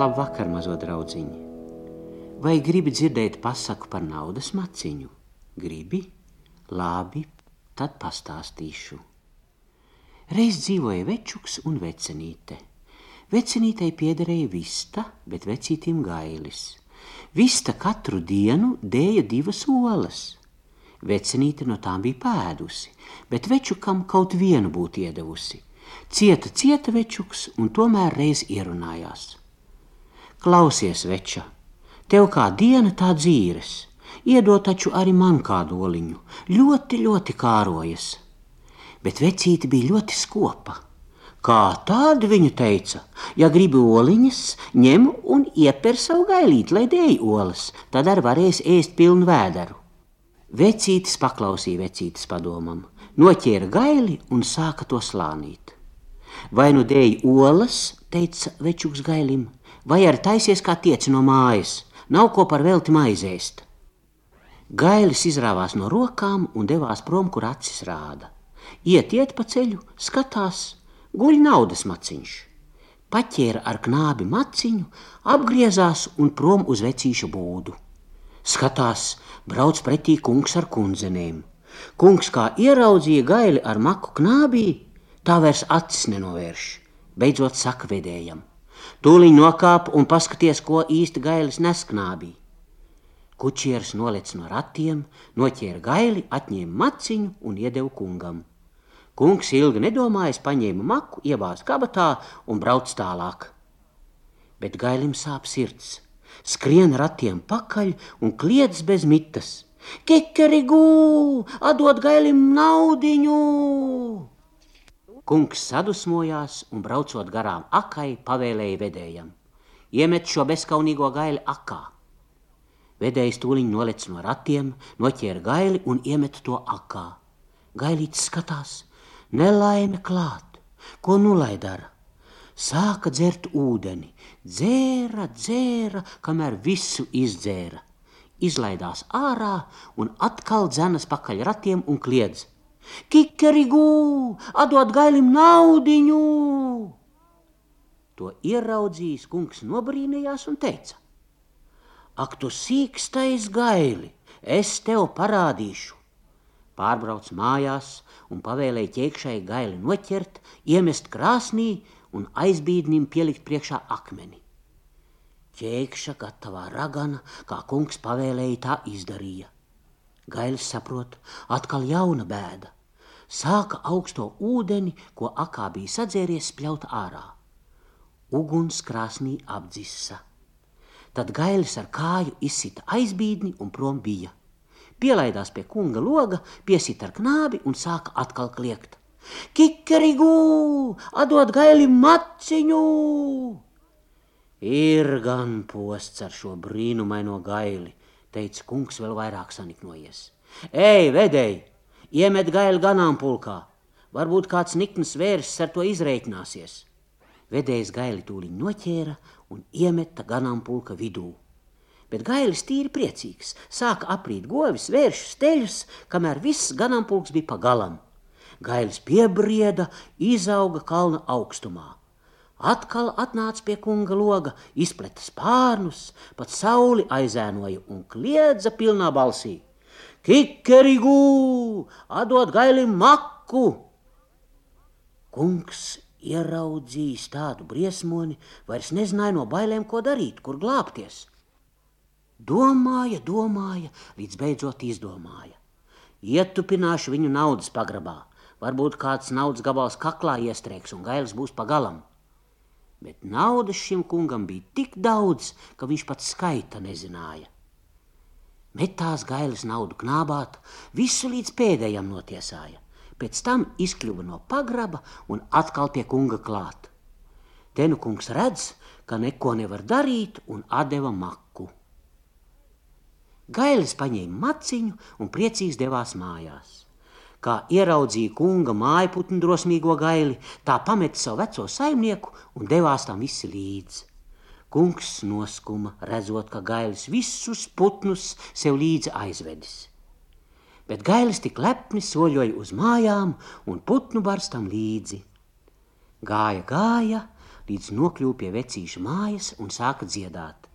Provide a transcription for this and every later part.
Labvakar, mazo draugiņu! Vai gribi dzirdēt pasaku par naudas maciņu? Gribi? Labi, tad pastāstīšu. Reiz dzīvoja večuks un vecenīte. Vecenītei piederēja vista, bet vecītim gailis. Vista katru dienu dēja divas olas. Vecenīte no tām bija pēdusi, bet večukam kaut vienu būtu iedavusi. Cieta, cieta večuks un tomēr reiz ierunājās. Klausies, veča, tev kā diena tā dzīves, iedod taču arī man kādu oliņu, ļoti, ļoti kārojas. Bet vecīte bija ļoti skopa. Kā tāda viņa teica, ja gribi oliņas, ņem un ieper savu gailīti, lai dēļ olas, tad arī varēs ēst pilnu vēderu. Vecītis paklausīja vecītis padomam, noķēra gaili un sāka to slānīt. Vai nu dēļ olas, teica večuks gailim, vai arī taisies kā tieci no mājas, nav ko par velti maizēst. Gailis izrāvās no rokām un devās prom, kur acis rāda. Iet, iet pa ceļu, skatās, guļ naudas maciņš. Paķēra ar knābi maciņu, apgriezās un prom uz vecīšu būdu. Skatās, brauc pretī kungs ar kundzenēm. Kungs kā ieraudzīja gaili ar maku knābī, tā vairs acis nenovērš. Beidzot saka vedējam. Tūliņ nokāp un paskaties, ko īsti gailis nesknābī. Kučieris nolec no ratiem, noķēra gaili, atņēma maciņu un iedeva kungam. Kungs ilgi nedomājis, paņēma maku, ievāz kabatā un brauc tālāk. Bet gailim sāp sirds. Skrien ratiem pakaļ un kliedz bez mitas. Kikerigū, atdod gailim naudiņu! Kungs sadusmojās un braucot garām akai, pavēlēja vedējam: Iemet šo bezskaunīgo gaili akā. Vedējs tūliņ nolec no ratiem, noķēra gaili un iemet to akā. Gailīts skatās, nelaime klāt, ko nu lai dara? Sāka dzert ūdeni, dzēra, dzēra, kamēr visu izdzēra. Izlaidās ārā un atkal dzenas pakaļ ratiem un kliedz: Kikerigū, atdod gailim naudiņu! To ieraudzījis kungs nobrīnījās un teica: Ak, tu sīkstais gaili, es tev parādīšu! Pārbrauc mājās un pavēlēja ķēkšai gaili noķert, iemest krāsnī un aizbīdnim pielikt priekšā akmeni. Ķēkša gatavā ragana, kā kungs pavēlēja, tā izdarīja. Gailis saprot, atkal jauna bēda. Sāka augsto ūdeni, ko akā bija sadzēries, spļaut ārā. Uguns krāsnī apdzisa. Tad gailis ar kāju izsita aizbīdni un prom bija. Pielaidās pie kunga loga, piesita ar knābi un sāka atkal kliegt. Kikerigū, atdod gaili maciņu! Ir gan posts ar šo brīnumaino gaili, teica kungs vēl vairāk saniknojies. Ej, vedēji, iemet gaili ganāmpulkā, varbūt kāds nikns vērsis ar to izreikināsies. Vedējs gaili tūliņ noķēra un iemeta ganāmpulka vidū. Bet gailis tīri priecīgs, sāka aprīt govis, vēršus, teļus, kamēr viss ganāmpulks bija pa galam. Gailis piebrieda, izauga kalna augstumā. Atkal atnāca pie kunga loga, izpleta spārnus, pat sauli aizēnoja un kliedza pilnā balsī: Kikerigū, atdod gailim maku! Kungs ieraudzījis tādu briesmoni, vairs nezināja no bailēm, ko darīt, kur glābties. Domāja, domāja, līdz beidzot izdomāja. Ietupināšu viņu naudas pagrabā. Varbūt kāds naudas gabals kaklā iestrēgs un gailis būs pagalam bet naudas šim kungam bija tik daudz, ka viņš pat skaita nezināja. Metās gailis naudu knābāt, visu līdz pēdējam notiesāja, pēc tam izkļuva no pagraba un atkal pie kunga klāt. Te nu kungs redz, ka neko nevar darīt un atdeva maku. Gailis paņēma maciņu un priecīgs devās mājās. Kā ieraudzīja kunga mājputnu drosmīgo gaili, tā pameta savu veco saimnieku un devās tam visi līdzi. Kungs noskuma, redzot, ka gailis visus putnus sev līdzi aizvedis. Bet gailis tik lepni soļoja uz mājām un putnu barstam līdzi. Gāja, gāja, līdz nokļuva pie vecīša mājas un sāka dziedāt.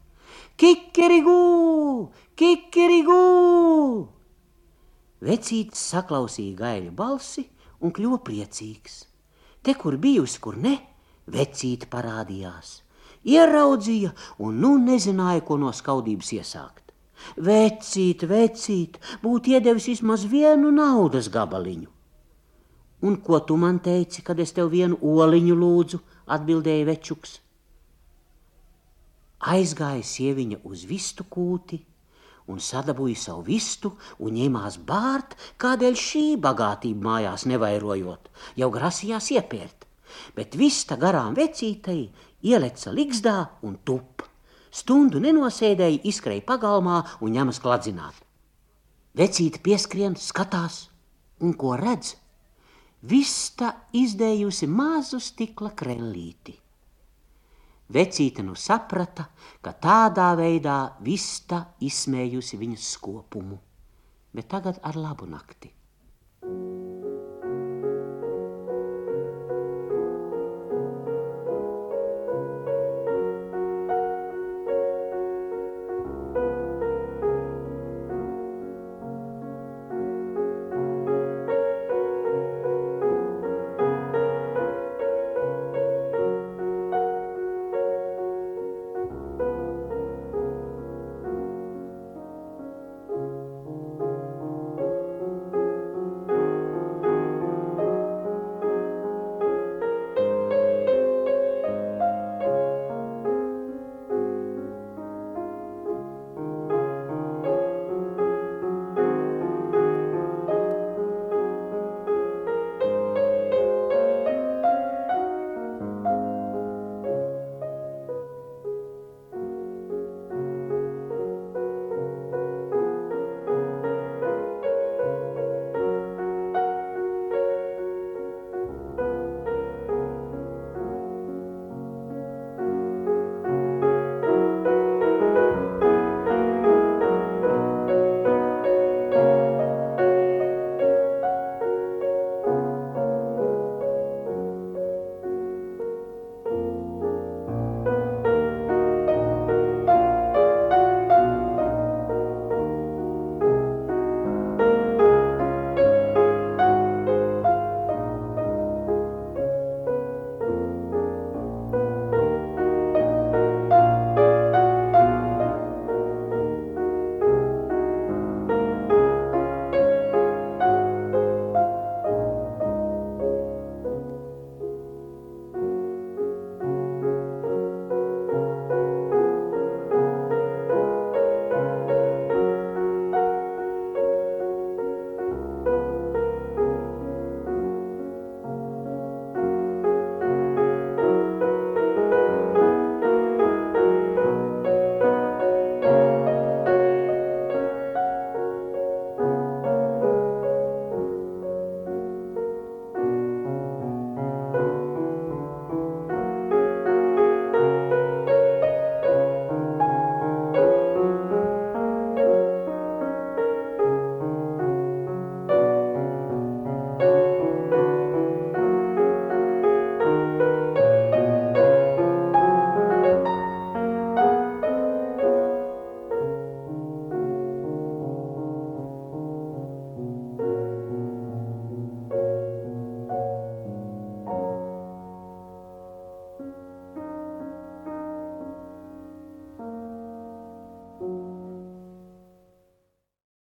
Kikerigū, kikerigū! Vecītis saklausīja gaļu balsi un kļuva priecīgs. Te, kur bijusi, kur ne, vecīti parādījās. Ieraudzīja un nu nezināja, ko no skaudības iesākt. Vecīt, vecīt, būtu iedevis vismaz vienu naudas gabaliņu. Un ko tu man teici, kad es tev vienu oliņu lūdzu? atbildēja večuks. Aizgāja sieviņa uz vistu kūti un sadabūja savu vistu un ņēmās bārt, kādēļ šī bagātība mājās nevairojot, jau grasījās iepērt, bet vista garām vecītei ieleca ligzdā un tup. Stundu nenosēdēja, izskrēja pagalmā un ņemas kladzināt. Vecīte pieskrien, skatās, un ko redz? Vista izdējusi mazu stikla krellīti. Vecīte nu saprata, ka tādā veidā vista izsmējusi viņas skopumu, bet tagad ar labu nakti.